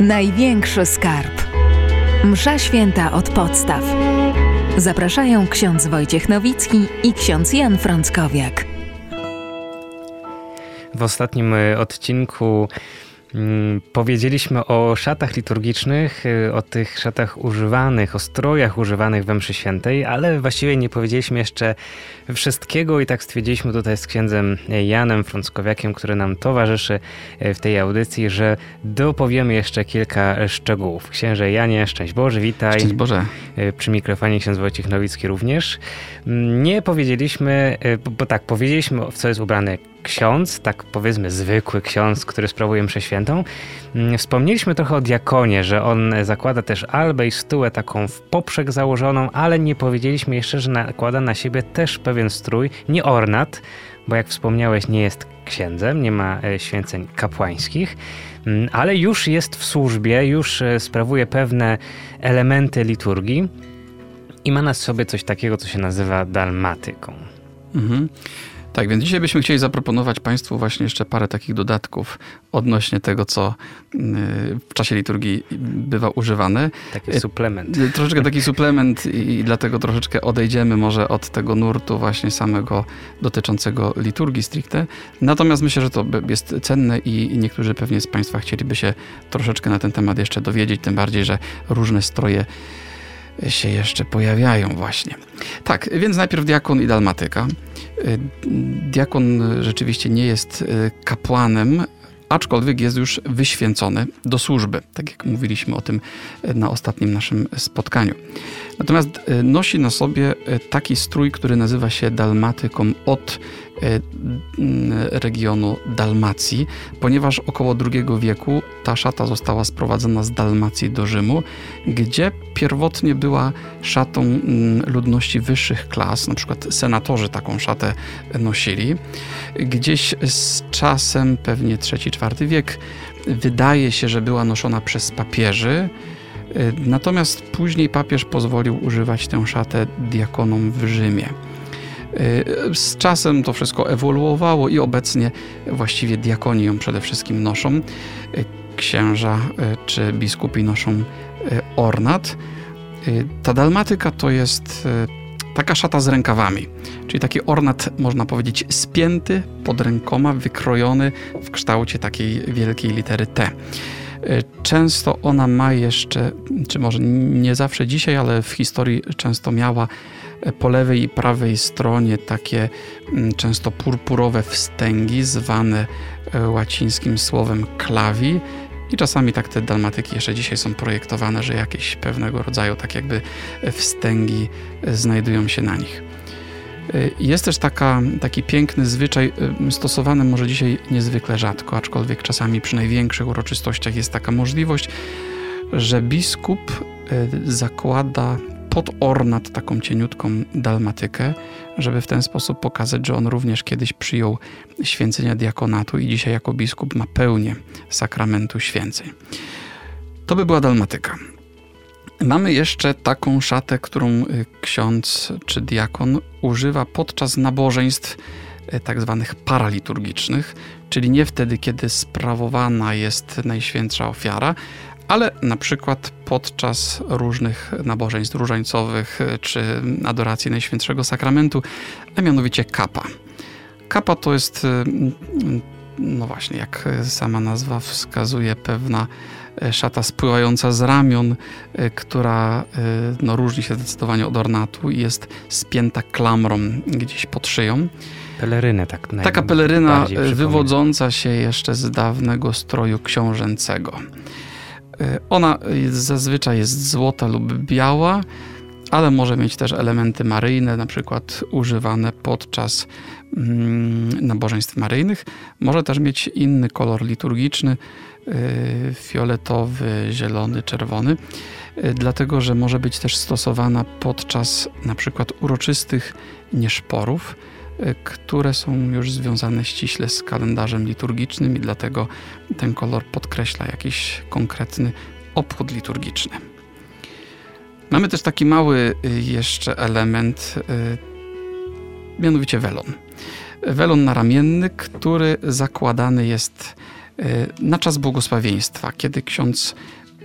Największy skarb. Msza święta od podstaw. Zapraszają ksiądz Wojciech Nowicki i ksiądz Jan Frąckowiak. W ostatnim e, odcinku powiedzieliśmy o szatach liturgicznych, y, o tych szatach używanych, o strojach używanych we mszy świętej, ale właściwie nie powiedzieliśmy jeszcze wszystkiego i tak stwierdziliśmy tutaj z księdzem Janem Frąckowiakiem, który nam towarzyszy y, w tej audycji, że dopowiemy jeszcze kilka szczegółów. Księże Janie, szczęść Boże, witaj. Szczęść Boże. Y, przy mikrofonie ksiądz Wojciech Nowicki również. Mm, nie powiedzieliśmy, bo tak, powiedzieliśmy w co jest ubrany ksiądz, tak powiedzmy zwykły ksiądz, który sprawuje mszę świętą. Mm, wspomnieliśmy trochę o diakonie, że on zakłada też albę i stułę taką w poprzek założoną, ale nie powiedzieliśmy jeszcze, że nakłada na siebie też pewien strój, nie ornat, bo jak wspomniałeś nie jest księdzem, nie ma e, święceń kapłańskich, mm, ale już jest w służbie, już e, sprawuje pewne elementy liturgii i ma na sobie coś takiego, co się nazywa dalmatyką. Mhm. Tak, więc dzisiaj byśmy chcieli zaproponować Państwu właśnie jeszcze parę takich dodatków odnośnie tego, co y, w czasie liturgii bywa używane. Taki y, suplement. Y, troszeczkę taki suplement i dlatego troszeczkę odejdziemy może od tego nurtu właśnie samego dotyczącego liturgii stricte. Natomiast myślę, że to jest cenne i niektórzy pewnie z Państwa chcieliby się troszeczkę na ten temat jeszcze dowiedzieć, tym bardziej, że różne stroje się jeszcze pojawiają właśnie. Tak, więc najpierw diakon i dalmatyka. Y, diakon rzeczywiście nie jest y, kapłanem, aczkolwiek jest już wyświęcony do służby, tak jak mówiliśmy o tym y, na ostatnim naszym spotkaniu. Natomiast nosi na sobie taki strój, który nazywa się dalmatyką od E, regionu Dalmacji, ponieważ około II wieku ta szata została sprowadzona z Dalmacji do Rzymu, gdzie pierwotnie była szatą ludności wyższych klas, na przykład senatorzy taką szatę nosili. Gdzieś z czasem, pewnie III-IV wiek, wydaje się, że była noszona przez papieży. E, natomiast później papież pozwolił używać tę szatę diakonom w Rzymie. Y, z czasem to wszystko ewoluowało i obecnie właściwie diakoni ją przede wszystkim noszą. Y, księża y, czy biskupi noszą ornat. Ta dalmatyka to jest taka szata z rękawami, czyli taki ornat, można powiedzieć, spięty pod rękoma, wykrojony w kształcie takiej wielkiej litery T. Często ona ma jeszcze, czy może nie zawsze dzisiaj, ale w historii często miała po lewej i prawej stronie takie mm, często purpurowe wstęgi, zwane e, łacińskim słowem klawi. I czasami tak te dalmatyki jeszcze dzisiaj są projektowane, że jakieś pewnego rodzaju tak jakby wstęgi e, znajdują się na nich. E, jest też taka, taki piękny zwyczaj, stosowany może dzisiaj niezwykle rzadko, aczkolwiek czasami przy największych uroczystościach jest taka możliwość, że biskup zakłada pod ornat taką cieniutką dalmatykę, żeby w ten sposób pokazać, że on również kiedyś przyjął święcenia diakonatu i dzisiaj jako biskup ma pełnię sakramentu święceń. To by była dalmatyka. Mamy jeszcze taką szatę, którą y, ksiądz czy diakon używa podczas nabożeństw y, tak zwanych paraliturgicznych, czyli nie wtedy, kiedy sprawowana jest Najświętsza Ofiara, ale na przykład podczas różnych nabożeństw różańcowych czy adoracji Najświętszego Sakramentu, a mianowicie kapa. Kapa to jest, mm, no właśnie, jak sama nazwa wskazuje, pewna szata spływająca z ramion, która no, różni się zdecydowanie od ornatu i jest spięta klamrą gdzieś pod szyją. Pelerynę tak Taka peleryna wywodząca się jeszcze z dawnego stroju książęcego. E, ona zazwyczaj jest złota lub biała, ale może mieć też elementy maryjne, na przykład używane podczas mm, nabożeństw maryjnych. Może też mieć inny kolor liturgiczny, e, fioletowy, zielony, czerwony, e, dlatego że może być też stosowana podczas na przykład uroczystych nieszporów które są już związane ściśle z kalendarzem liturgicznym i dlatego ten kolor podkreśla jakiś konkretny obchód liturgiczny. Mamy też taki mały y, jeszcze element, y, mianowicie welon. Welon naramienny, który zakładany jest na czas błogosławieństwa, kiedy ksiądz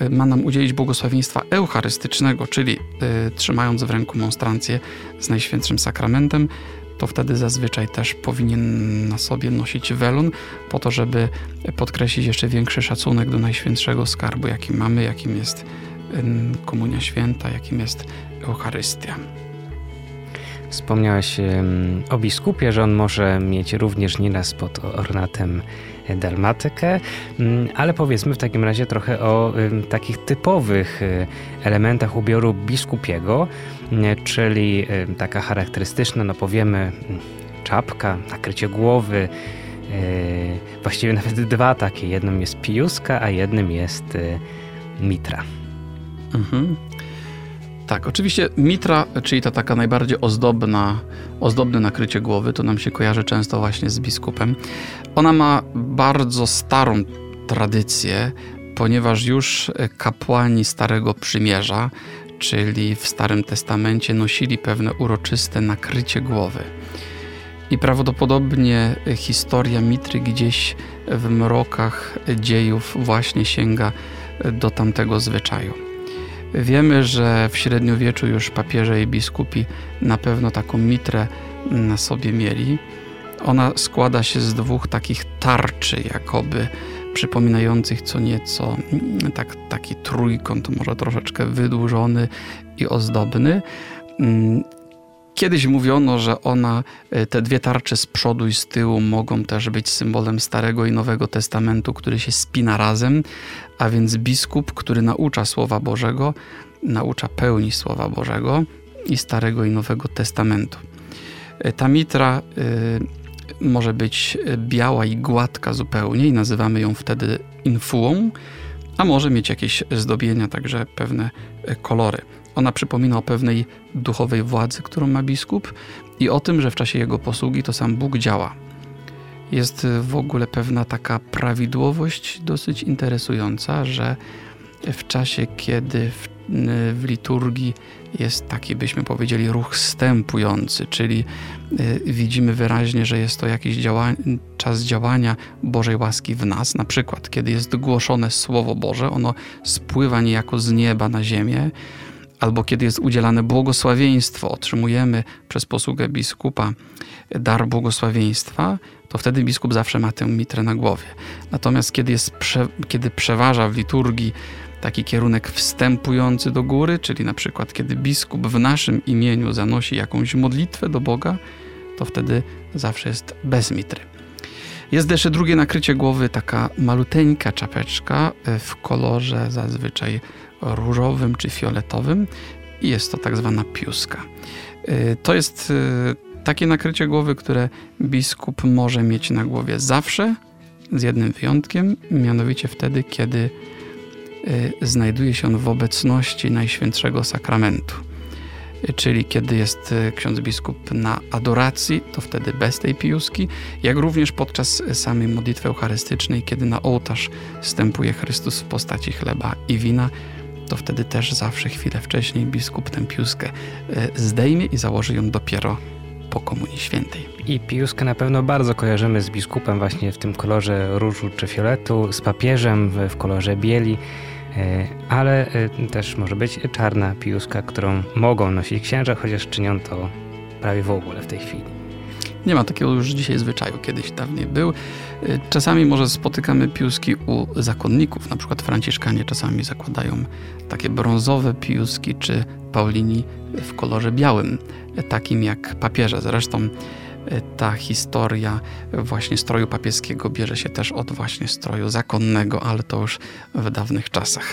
ma nam udzielić błogosławieństwa eucharystycznego, czyli trzymając w ręku monstrancję z Najświętszym Sakramentem, to wtedy zazwyczaj też powinien na sobie nosić welon, po to, żeby podkreślić jeszcze większy szacunek do najświętszego skarbu, jaki mamy, jakim jest Komunia Święta, jakim jest Eucharystia. Wspomniałeś o biskupie, że on może mieć również nieraz pod ornatem dalmatykę, mm, ale powiedzmy w takim razie trochę o takich typowych y, elementach ubioru biskupiego, y, czyli taka charakterystyczna, no powiemy, mm, czapka, nakrycie głowy, y, właściwie nawet dwa takie. Jednym jest piuska, a jednym jest mitra. Mhm. Tak, oczywiście mitra, czyli ta taka najbardziej ozdobna, ozdobne nakrycie głowy, to nam się kojarzy często właśnie z biskupem. Ona ma bardzo starą tradycję, ponieważ już kapłani Starego Przymierza, czyli w Starym Testamencie, nosili pewne uroczyste nakrycie głowy. I prawdopodobnie historia mitry gdzieś w mrokach dziejów właśnie sięga do tamtego zwyczaju. Wiemy, że w średniowieczu już papieże i biskupi na pewno taką mitrę na sobie mieli. Ona składa się z dwóch takich tarczy, jakoby przypominających co nieco mm, tak, taki trójkąt, może troszeczkę wydłużony i ozdobny. Kiedyś mówiono, że ona, e, te dwie tarcze z przodu i z tyłu mogą też być symbolem Starego i Nowego Testamentu, który się spina razem, a więc biskup, który naucza Słowa Bożego, naucza pełni Słowa Bożego i Starego i Nowego Testamentu. E, ta mitra y, może być biała i gładka zupełnie i nazywamy ją wtedy infułą, a może mieć jakieś zdobienia, także pewne kolory. Ona przypomina o pewnej duchowej władzy, którą ma biskup i o tym, że w czasie jego posługi to sam Bóg działa. Jest w ogóle pewna taka prawidłowość dosyć interesująca, że w czasie, kiedy w, w liturgii jest taki, byśmy powiedzieli, ruch stępujący, czyli y, widzimy wyraźnie, że jest to jakiś czas działania Bożej łaski w nas. Na przykład, kiedy jest głoszone Słowo Boże, ono spływa niejako z nieba na ziemię albo kiedy jest udzielane błogosławieństwo, otrzymujemy przez posługę biskupa dar błogosławieństwa, to wtedy biskup zawsze ma tę mitrę na głowie. Natomiast kiedy, jest kiedy przeważa w liturgii taki kierunek wstępujący do góry, czyli na przykład kiedy biskup w naszym imieniu zanosi jakąś modlitwę do Boga, to wtedy zawsze jest bez mitry. Jest jeszcze drugie nakrycie głowy, taka maluteńka czapeczka w kolorze zazwyczaj różowym czy fioletowym i jest to tak zwana piuska. Y, to jest y, takie nakrycie głowy, które biskup może mieć na głowie zawsze, z jednym wyjątkiem, mianowicie wtedy, kiedy y, znajduje się on w obecności Najświętszego Sakramentu. Czyli kiedy jest ksiądz biskup na adoracji, to wtedy bez tej piuski, jak również podczas samej modlitwy eucharystycznej, kiedy na ołtarz wstępuje Chrystus w postaci chleba i wina, to wtedy też zawsze chwilę wcześniej biskup tę piuskę e, zdejmie i założy ją dopiero po Komunii Świętej. I piuskę na pewno bardzo kojarzymy z biskupem właśnie w tym kolorze różu czy fioletu, z papieżem w kolorze bieli, e, ale e, też może być czarna piuska, którą mogą nosić księża, chociaż czynią to prawie w ogóle w tej chwili. Nie ma takiego już dzisiaj zwyczaju, kiedyś dawniej był. Y, czasami może spotykamy piuski u zakonników, na przykład franciszkanie czasami zakładają takie brązowe piuski czy paulini w kolorze białym, takim jak papieże. Zresztą y, ta historia właśnie stroju papieskiego bierze się też od właśnie stroju zakonnego, ale to już w dawnych czasach.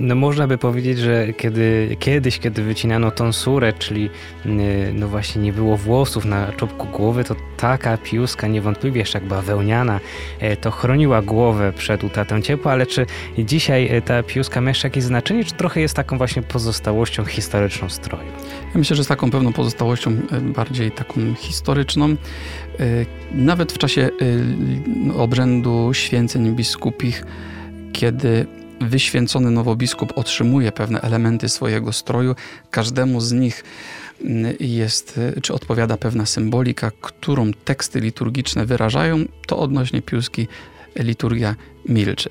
No można by powiedzieć, że kiedy, kiedyś, kiedy wycinano tonsurę, czyli y, no właśnie nie było włosów na czubku głowy, to taka piuska niewątpliwie była wełniana, e, to chroniła głowę przed utratą ciepła, ale czy dzisiaj e, ta piuska ma jeszcze jakieś znaczenie, czy trochę jest taką właśnie pozostałością historyczną stroju? Ja myślę, że z taką pewną pozostałością e, bardziej taką historyczną. Nawet w czasie obrzędu święceń biskupich, kiedy wyświęcony nowobiskup otrzymuje pewne elementy swojego stroju, każdemu z nich mm, jest, czy odpowiada pewna symbolika, którą teksty liturgiczne wyrażają, to odnośnie piuski liturgia milczy.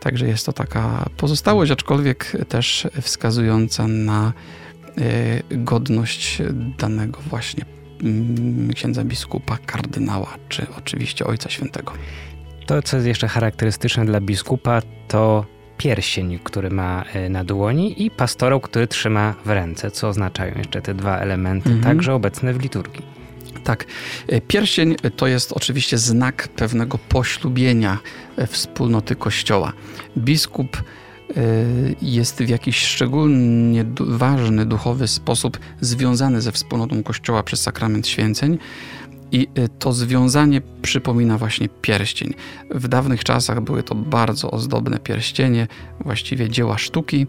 Także jest to taka pozostałość, aczkolwiek też wskazująca na e, godność danego właśnie mm, księdza biskupa, kardynała, czy oczywiście Ojca Świętego. To, co jest jeszcze charakterystyczne dla biskupa, to pierścień, który ma e, na dłoni i pastorał, który trzyma w ręce, co oznaczają jeszcze te dwa elementy, mhm. także obecne w liturgii. Tak. E, pierścień to jest oczywiście znak pewnego poślubienia e, wspólnoty Kościoła. Biskup jest w jakiś szczególnie ważny, duchowy sposób związany ze wspólnotą Kościoła przez sakrament święceń. I y, to związanie przypomina właśnie pierścień. W dawnych czasach były to bardzo ozdobne pierścienie, właściwie dzieła sztuki.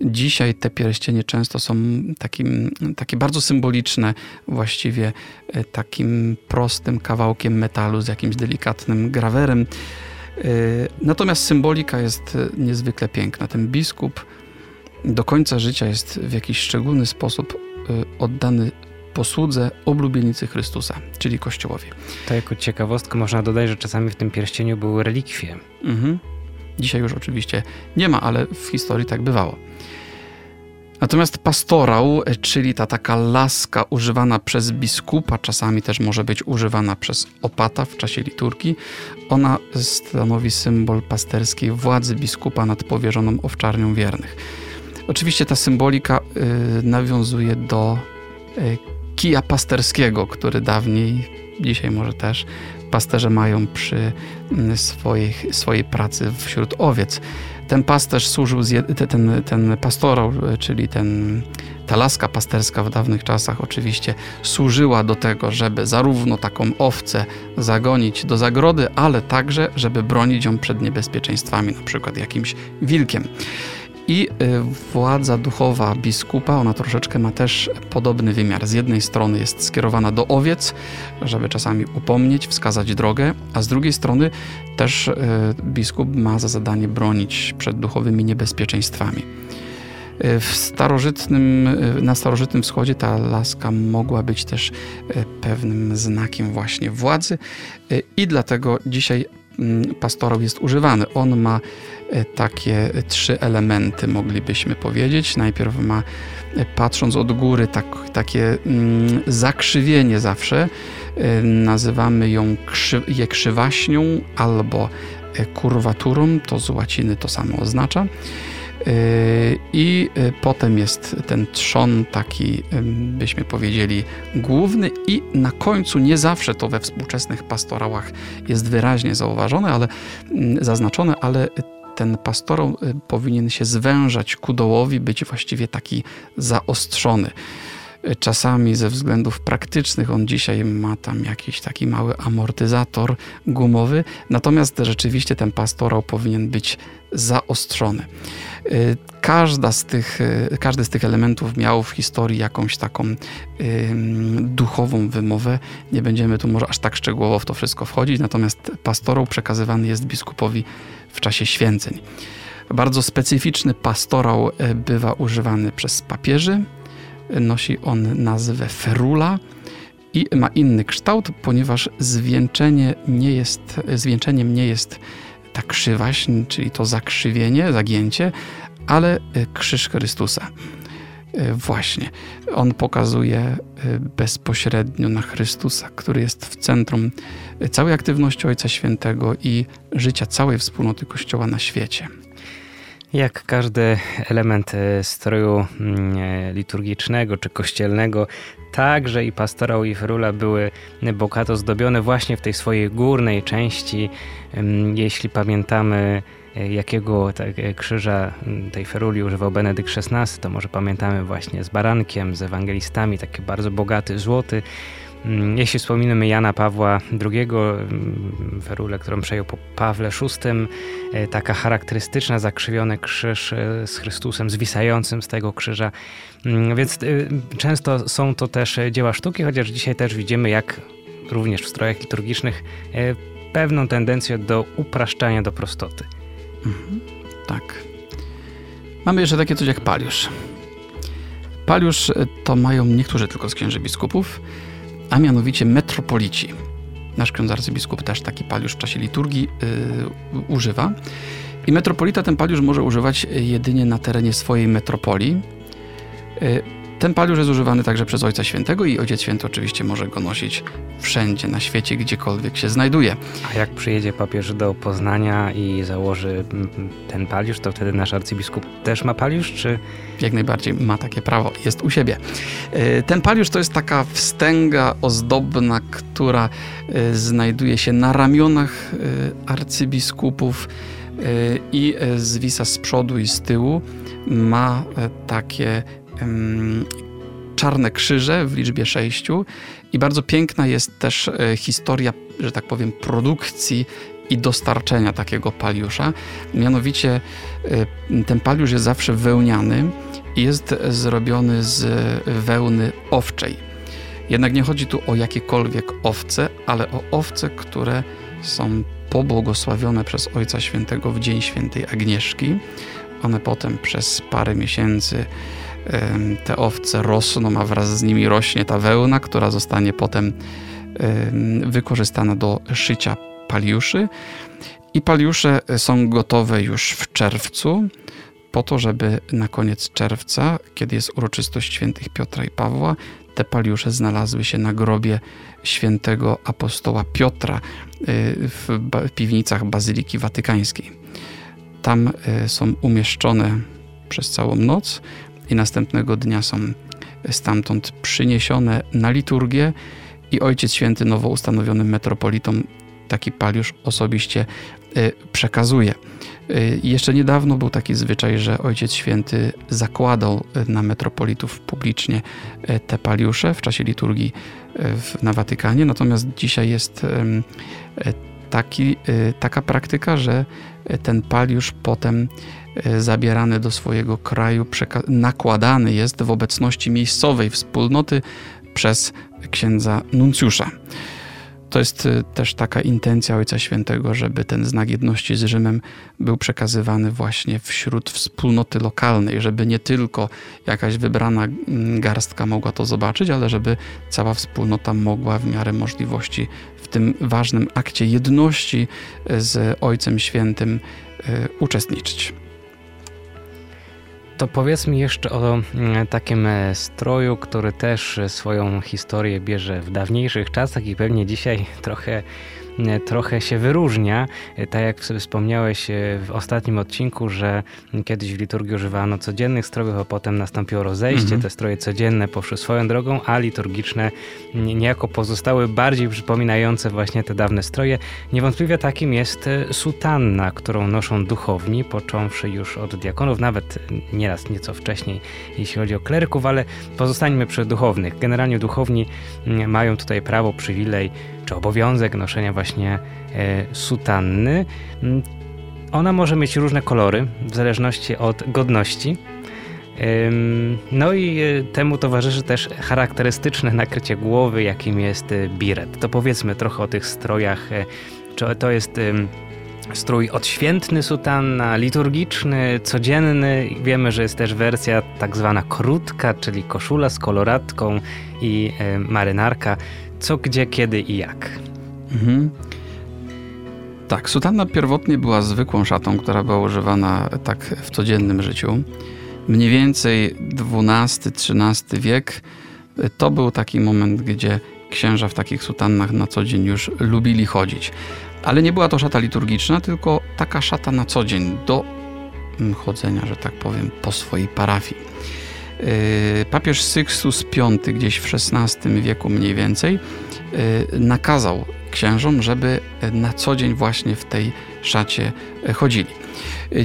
Dzisiaj te pierścienie często są takim, takie bardzo symboliczne, właściwie y, takim prostym kawałkiem metalu z jakimś delikatnym grawerem. Y, natomiast symbolika jest niezwykle piękna. Ten biskup do końca życia jest w jakiś szczególny sposób oddany posłudze oblubienicy Chrystusa, czyli Kościołowi. To jako ciekawostkę można dodać, że czasami w tym pierścieniu były relikwie. Mhm. Dzisiaj już oczywiście nie ma, ale w historii tak bywało. Natomiast pastorał, czyli ta taka laska używana przez biskupa, czasami też może być używana przez opata w czasie liturgii, ona stanowi symbol pasterskiej władzy biskupa nad powierzoną owczarnią wiernych. Oczywiście ta symbolika y, nawiązuje do y, kija pasterskiego, który dawniej, dzisiaj może też, pasterze mają przy mm, swojej, swojej pracy wśród owiec. Ten pasterz służył, ten, ten pastorał, czyli ten, ta laska pasterska w dawnych czasach oczywiście służyła do tego, żeby zarówno taką owcę zagonić do zagrody, ale także, żeby bronić ją przed niebezpieczeństwami, na przykład jakimś wilkiem. I y, władza duchowa biskupa, ona troszeczkę ma też podobny wymiar. Z jednej strony jest skierowana do owiec, żeby czasami upomnieć, wskazać drogę, a z drugiej strony też y, biskup ma za zadanie bronić przed duchowymi niebezpieczeństwami. Y, w starożytnym, na starożytnym wschodzie ta laska mogła być też pewnym znakiem właśnie władzy i dlatego dzisiaj pastorał jest używany. On ma E, takie trzy elementy, moglibyśmy powiedzieć. Najpierw ma, e, patrząc od góry, tak, takie mm, zakrzywienie zawsze. E, nazywamy ją krzy, je krzywaśnią albo kurwaturą, to z łaciny to samo oznacza. I potem jest ten trzon taki, byśmy powiedzieli, główny, i na końcu nie zawsze to we współczesnych pastorałach jest wyraźnie zauważone, ale mm, zaznaczone, ale ten pastorał y, powinien się zwężać ku dołowi, być właściwie taki zaostrzony. Y, czasami ze względów praktycznych on dzisiaj ma tam jakiś taki mały amortyzator gumowy, natomiast rzeczywiście ten pastorał powinien być zaostrzony. Y, każda z tych, każdy z tych elementów miał w historii jakąś taką duchową wymowę. Nie będziemy tu może aż tak szczegółowo w to wszystko wchodzić, natomiast pastorał przekazywany jest biskupowi w czasie święceń. Bardzo specyficzny pastorał e, bywa używany przez papieży. Nosi on nazwę ferula i ma inny kształt, ponieważ zwieńczenie nie jest, zwieńczeniem nie jest ta krzywaśń, czyli to zakrzywienie, zagięcie, ale e, krzyż Chrystusa. E, właśnie, on pokazuje e, bezpośrednio na Chrystusa, który jest w centrum całej aktywności Ojca Świętego i życia całej wspólnoty Kościoła na świecie. Jak każdy element e, stroju mm, liturgicznego czy kościelnego, także i pastorał i ferula były bogato zdobione właśnie w tej swojej górnej części. Jeśli pamiętamy E, jakiego tak, e, krzyża tej feruli używał Benedykt XVI, to może pamiętamy właśnie z barankiem, z ewangelistami, taki bardzo bogaty, złoty. Jeśli wspominamy Jana Pawła II, ferulę, którą przejął po Pawle VI, e, taka charakterystyczna, zakrzywiony krzyż z Chrystusem zwisającym z tego krzyża. Więc często są to też dzieła sztuki, chociaż dzisiaj też widzimy, jak również w strojach liturgicznych, pewną tendencję do upraszczania do prostoty. Mhm, tak. Mamy jeszcze takie coś jak paliusz. Paliusz e, to mają niektórzy tylko z księży biskupów, a mianowicie metropolici. nasz ksiądz arcybiskup też taki paliusz w czasie liturgii yy, używa. I metropolita ten paliusz może używać jedynie na terenie swojej metropolii. Yy, ten paliusz jest używany także przez Ojca Świętego i Ojciec Święty oczywiście może go nosić wszędzie na świecie, gdziekolwiek się znajduje. A jak przyjedzie papież do Poznania i założy ten paliusz, to wtedy nasz arcybiskup też ma paliusz, czy? Jak najbardziej ma takie prawo, jest u siebie. E, ten paliusz to jest taka wstęga ozdobna, która e, znajduje się na ramionach e, arcybiskupów i zwisa z przodu i z tyłu. Ma takie czarne krzyże w liczbie sześciu i bardzo piękna jest też e, historia, że tak powiem, produkcji i dostarczenia takiego paliusza. Mianowicie e, ten paliusz jest zawsze wełniany i jest zrobiony z wełny owczej. Jednak nie chodzi tu o jakiekolwiek owce, ale o owce, które są pobłogosławione przez Ojca Świętego w Dzień Świętej Agnieszki. One potem przez parę miesięcy te owce rosną, a wraz z nimi rośnie ta wełna, która zostanie potem wykorzystana do szycia paliuszy. I paliusze są gotowe już w czerwcu, po to, żeby na koniec czerwca, kiedy jest uroczystość świętych Piotra i Pawła, te paliusze znalazły się na grobie świętego apostoła Piotra y, w piwnicach Bazyliki Watykańskiej. Tam y, są umieszczone przez całą noc i następnego dnia są stamtąd przyniesione na liturgię i Ojciec Święty nowo ustanowionym metropolitom taki paliusz osobiście e, przekazuje. E, jeszcze niedawno był taki zwyczaj, że Ojciec Święty zakładał na metropolitów publicznie e, te paliusze w czasie liturgii na Watykanie, natomiast dzisiaj jest taki, taka praktyka, że ten paliusz potem E, zabierany do swojego kraju, nakładany jest w obecności miejscowej wspólnoty przez księdza nuncjusza. To jest e, też taka intencja Ojca Świętego, żeby ten znak jedności z Rzymem był przekazywany właśnie wśród wspólnoty lokalnej, żeby nie tylko jakaś wybrana mm, garstka mogła to zobaczyć, ale żeby cała wspólnota mogła w miarę możliwości w tym ważnym akcie jedności e, z Ojcem Świętym uczestniczyć. To powiedz mi jeszcze o mm, takim e, stroju, który też swoją historię bierze w dawniejszych czasach i pewnie dzisiaj trochę E, trochę się wyróżnia. E, tak jak wspomniałeś e, w ostatnim odcinku, że kiedyś w liturgii używano codziennych strojów, a potem nastąpiło rozejście. Mhm. Te stroje codzienne poszły swoją drogą, a liturgiczne niejako pozostały bardziej przypominające właśnie te dawne stroje. Niewątpliwie takim jest sutanna, którą noszą duchowni, począwszy już od diakonów, nawet nieraz nieco wcześniej, jeśli chodzi o kleryków, ale pozostańmy przy duchownych. Generalnie duchowni mają tutaj prawo, przywilej czy obowiązek noszenia właśnie e, sutanny. Mm, ona może mieć różne kolory w zależności od godności. No i e, temu towarzyszy też charakterystyczne nakrycie głowy, jakim jest e, biret. To powiedzmy trochę o tych strojach. Czy to jest strój odświętny sutanna, liturgiczny, codzienny. Wiemy, że jest też wersja tak zwana krótka, czyli koszula z koloratką i marynarka co, gdzie, kiedy i jak. Mhm. Tak, sutanna pierwotnie była zwykłą szatą, która była używana tak w codziennym życiu. Mniej więcej XII-XIII wiek to był taki moment, gdzie księża w takich sutannach na co dzień już lubili chodzić. Ale nie była to szata liturgiczna, tylko taka szata na co dzień do mm, chodzenia, że tak powiem, po swojej parafii. Y, papież Sykstus V gdzieś w XVI wieku mniej więcej y, nakazał księżom, żeby na co dzień właśnie w tej szacie chodzili.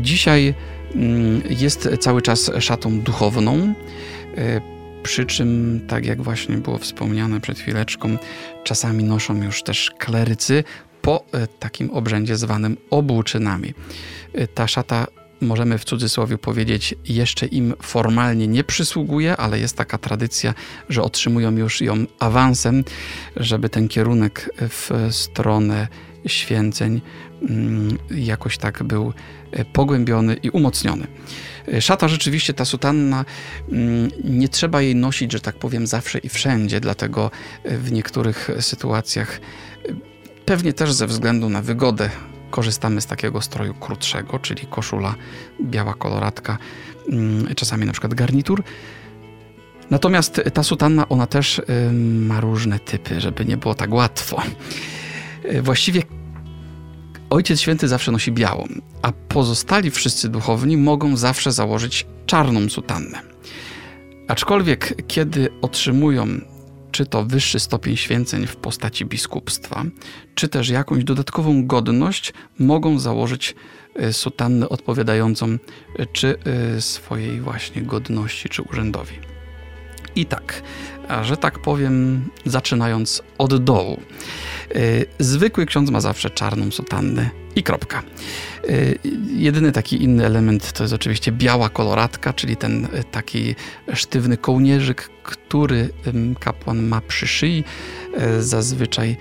Dzisiaj mm, jest cały czas szatą duchowną, y, przy czym, tak jak właśnie było wspomniane przed chwileczką, czasami noszą już też klerycy po takim obrzędzie zwanym obłczynami. Ta szata możemy w cudzysłowie powiedzieć, jeszcze im formalnie nie przysługuje, ale jest taka tradycja, że otrzymują już ją awansem, żeby ten kierunek w stronę święceń mm, jakoś tak był e, pogłębiony i umocniony. E, szata rzeczywiście, ta sutanna, mm, nie trzeba jej nosić, że tak powiem, zawsze i wszędzie, dlatego w niektórych sytuacjach pewnie też ze względu na wygodę korzystamy z takiego stroju krótszego, czyli koszula, biała koloratka, mm, czasami na przykład garnitur. Natomiast ta sutanna, ona też ma różne typy, żeby nie było tak łatwo. Y, właściwie Ojciec Święty zawsze nosi białą, a pozostali wszyscy duchowni mogą zawsze założyć czarną sutannę. Aczkolwiek, kiedy otrzymują czy to wyższy stopień święceń w postaci biskupstwa, czy też jakąś dodatkową godność, mogą założyć y, sutannę odpowiadającą y, czy swojej właśnie godności, czy urzędowi. I tak, że tak powiem, zaczynając od dołu. Y, zwykły ksiądz ma zawsze czarną sutannę i kropka. Y, jedyny taki inny element to jest oczywiście biała koloratka, czyli ten y, taki sztywny kołnierzyk, który kapłan ma przy szyi. Zazwyczaj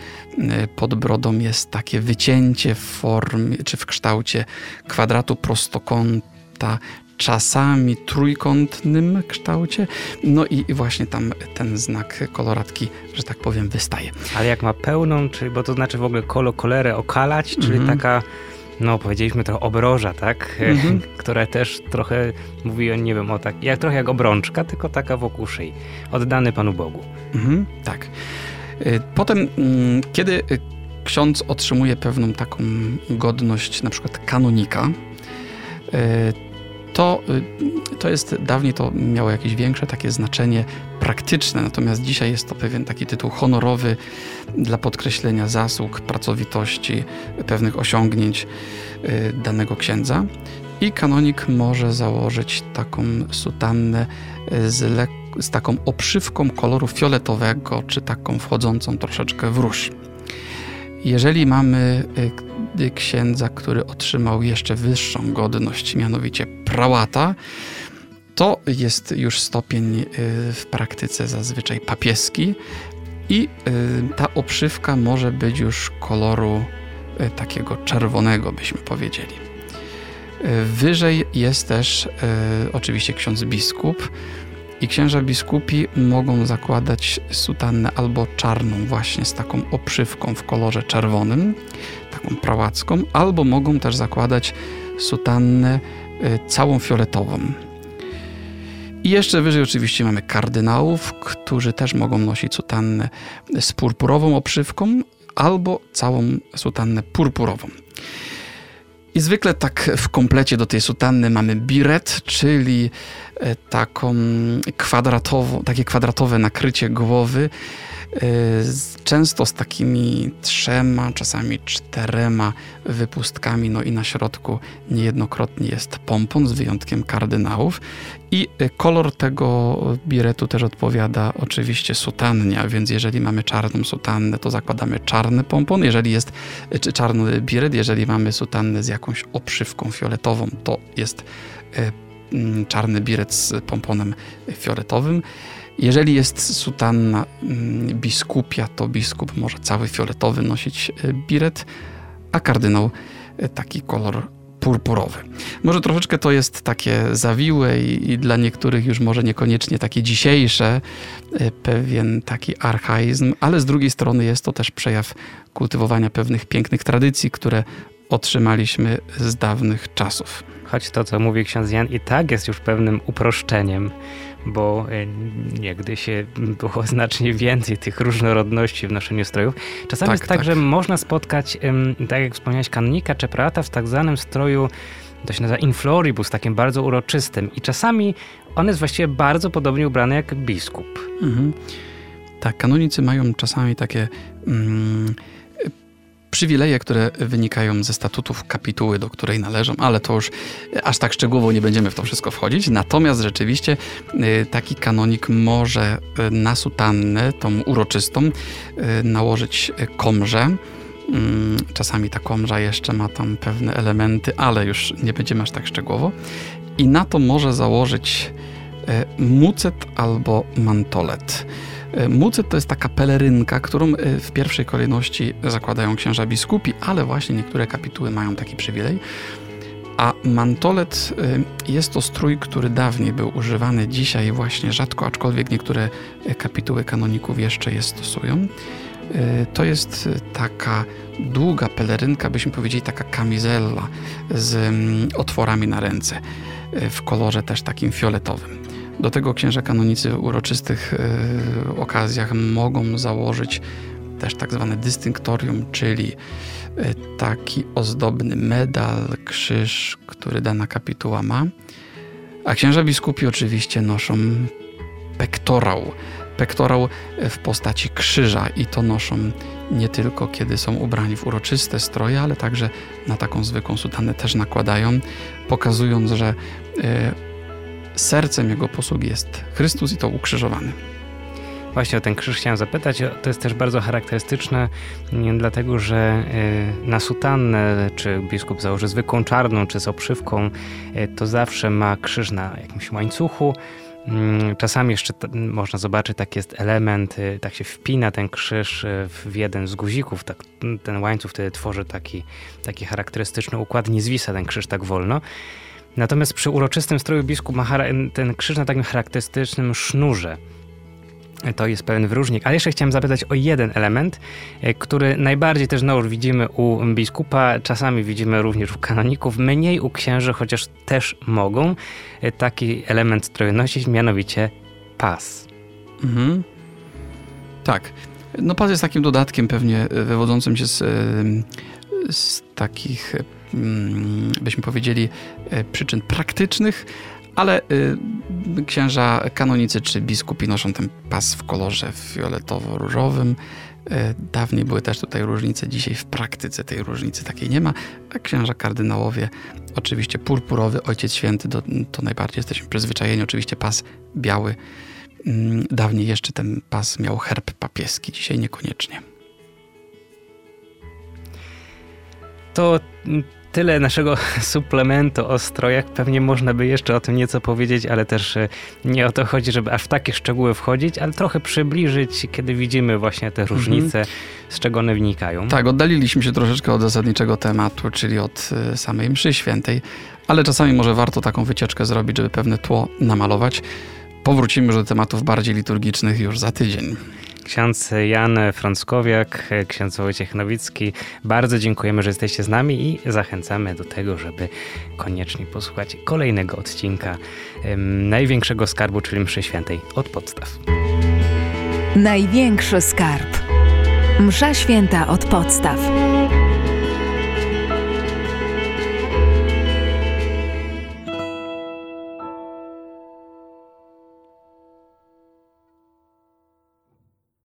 pod brodą jest takie wycięcie w formie czy w kształcie kwadratu prostokąta czasami trójkątnym kształcie. No i, właśnie tam ten znak koloratki, że tak powiem, wystaje. Ale jak ma pełną, czyli, bo to znaczy w ogóle kolo kolerę okalać, czyli mm -hmm. taka no powiedzieliśmy trochę obroża, tak? Mm -hmm. Która też trochę mówi o, nie wiem, o tak, jak, trochę jak obrączka, tylko taka wokół szyi. Oddany Panu Bogu. Mm -hmm. tak. Potem, kiedy ksiądz otrzymuje pewną taką godność, na przykład kanonika, y, to, y, to jest, dawniej to miało jakieś większe takie znaczenie praktyczne, natomiast dzisiaj jest to pewien taki tytuł honorowy dla podkreślenia zasług, pracowitości, pewnych osiągnięć y, danego księdza. I kanonik może założyć taką sutannę y, z, z taką obszywką koloru fioletowego, czy taką wchodzącą troszeczkę w róż. Jeżeli mamy księdza, który otrzymał jeszcze wyższą godność, mianowicie prałata, to jest już stopień y, w praktyce zazwyczaj papieski i y, ta obszywka może być już koloru y, takiego czerwonego, byśmy powiedzieli. Wyżej jest też oczywiście ksiądz biskup, i księża biskupi mogą zakładać sutannę albo czarną, właśnie z taką obszywką w kolorze czerwonym, taką prałacką, albo mogą też zakładać sutannę y, całą fioletową. I jeszcze wyżej oczywiście mamy kardynałów, którzy też mogą nosić sutannę z purpurową obszywką albo całą sutannę purpurową. I zwykle tak w komplecie do tej sutanny mamy biret, czyli e, taką kwadratową, takie kwadratowe nakrycie głowy często z takimi trzema, czasami czterema wypustkami, no i na środku niejednokrotnie jest pompon, z wyjątkiem kardynałów. I y, kolor tego biretu też odpowiada oczywiście sutannie, a więc jeżeli mamy czarną sutannę, to zakładamy czarny pompon. Jeżeli jest y, czy czarny biret, jeżeli mamy sutannę z jakąś obszywką fioletową, to jest mm, czarny biret z pomponem fioletowym. Jeżeli jest sutanna mm, biskupia, to biskup może cały fioletowy nosić e, biret, a kardynał e, taki kolor purpurowy. Może troszeczkę to jest takie zawiłe i, i, dla niektórych już może niekoniecznie takie dzisiejsze, e, pewien taki archaizm, ale z drugiej strony jest to też przejaw kultywowania pewnych pięknych tradycji, które otrzymaliśmy z dawnych czasów. Choć to, co mówi ksiądz Jan, i tak jest już pewnym uproszczeniem bo e, niegdyś było znacznie więcej tych różnorodności w noszeniu strojów. Czasami tak, jest tak, tak, że można spotkać, tak jak wspomniałeś, kanonika czy prata w tak zwanym stroju, to się nazywa infloribus, takim bardzo uroczystym. I czasami on jest właściwie bardzo podobnie ubrany jak biskup. Mhm. Tak, kanonicy mają czasami takie... Mm, przywileje, które wynikają ze statutów kapituły, do której należą, ale to już aż tak szczegółowo nie będziemy w to wszystko wchodzić. Natomiast rzeczywiście y, taki kanonik może y, na sutannę, tą uroczystą, y, nałożyć komrze. Mm, czasami ta komrza jeszcze ma tam pewne elementy, ale już nie będziemy aż tak szczegółowo. I na to może założyć mucet albo mantolet. E, Mucyt to jest taka pelerynka, którą e, w pierwszej kolejności zakładają księża biskupi, ale właśnie niektóre kapituły mają taki przywilej. A mantolet e, jest to strój, który dawniej był używany, dzisiaj właśnie rzadko, aczkolwiek niektóre kapituły kanoników jeszcze je stosują. To jest taka długa pelerynka, byśmy powiedzieli taka kamizella z mm, otworami na ręce, w kolorze też takim fioletowym. Do tego księża kanonicy w uroczystych okazjach mogą założyć też tak zwane dystynktorium, czyli taki ozdobny medal, krzyż, który dana kapituła ma. A księża biskupi oczywiście noszą pektorał. Pektorał w postaci krzyża i to noszą nie tylko kiedy są ubrani w uroczyste stroje, ale także na taką zwykłą sutannę też nakładają, pokazując, że y, sercem jego posługi jest Chrystus i to ukrzyżowany. Właśnie o ten krzyż chciałem zapytać. To jest też bardzo charakterystyczne, dlatego że y, na sutannę, czy biskup założy zwykłą czarną, czy z obszywką, y, to zawsze ma krzyż na jakimś łańcuchu. Mm, czasami jeszcze można zobaczyć, taki jest element, y, tak się wpina ten krzyż w jeden z guzików, tak, ten łańcuch wtedy tworzy taki, taki charakterystyczny układ, nie zwisa ten krzyż tak wolno. Natomiast przy uroczystym stroju biskup ma ten krzyż na takim charakterystycznym sznurze. To jest pewien wyróżnik. Ale jeszcze chciałem zapytać o jeden element, e, który najbardziej też no, widzimy u biskupa, czasami widzimy również u kanoników, mniej u księży, chociaż też mogą e, taki element stroju nosić, mianowicie pas. Mhm. Tak. No pas jest takim dodatkiem pewnie e, wywodzącym się z, z takich, byśmy powiedzieli, przyczyn praktycznych, ale y, księża kanonicy czy biskupi noszą ten pas w kolorze fioletowo-różowym. Y, dawniej były też tutaj różnice, dzisiaj w praktyce tej różnicy takiej nie ma, a księża kardynałowie oczywiście purpurowy, Ojciec Święty, to, najbardziej jesteśmy przyzwyczajeni, oczywiście pas biały. Y, dawniej jeszcze ten pas miał herb papieski, dzisiaj niekoniecznie. To tyle naszego suplementu o strojach. Pewnie można by jeszcze o tym nieco powiedzieć, ale też e, nie o to chodzi, żeby aż w takie szczegóły wchodzić, ale trochę przybliżyć, kiedy widzimy właśnie te mhm. różnice, mhm. z czego one wnikają. Tak, oddaliliśmy się troszeczkę od zasadniczego tematu, czyli od e, samej mszy świętej, ale czasami może warto taką wycieczkę zrobić, żeby pewne tło namalować. Powrócimy już do tematów bardziej liturgicznych już za tydzień. Ksiądz Jan Frąckowiak, ksiądz Wojciech Nowicki. Bardzo dziękujemy, że jesteście z nami i zachęcamy do tego, żeby koniecznie posłuchać kolejnego odcinka największego skarbu, czyli mszy świętej od podstaw. Największy skarb. Msza święta od podstaw.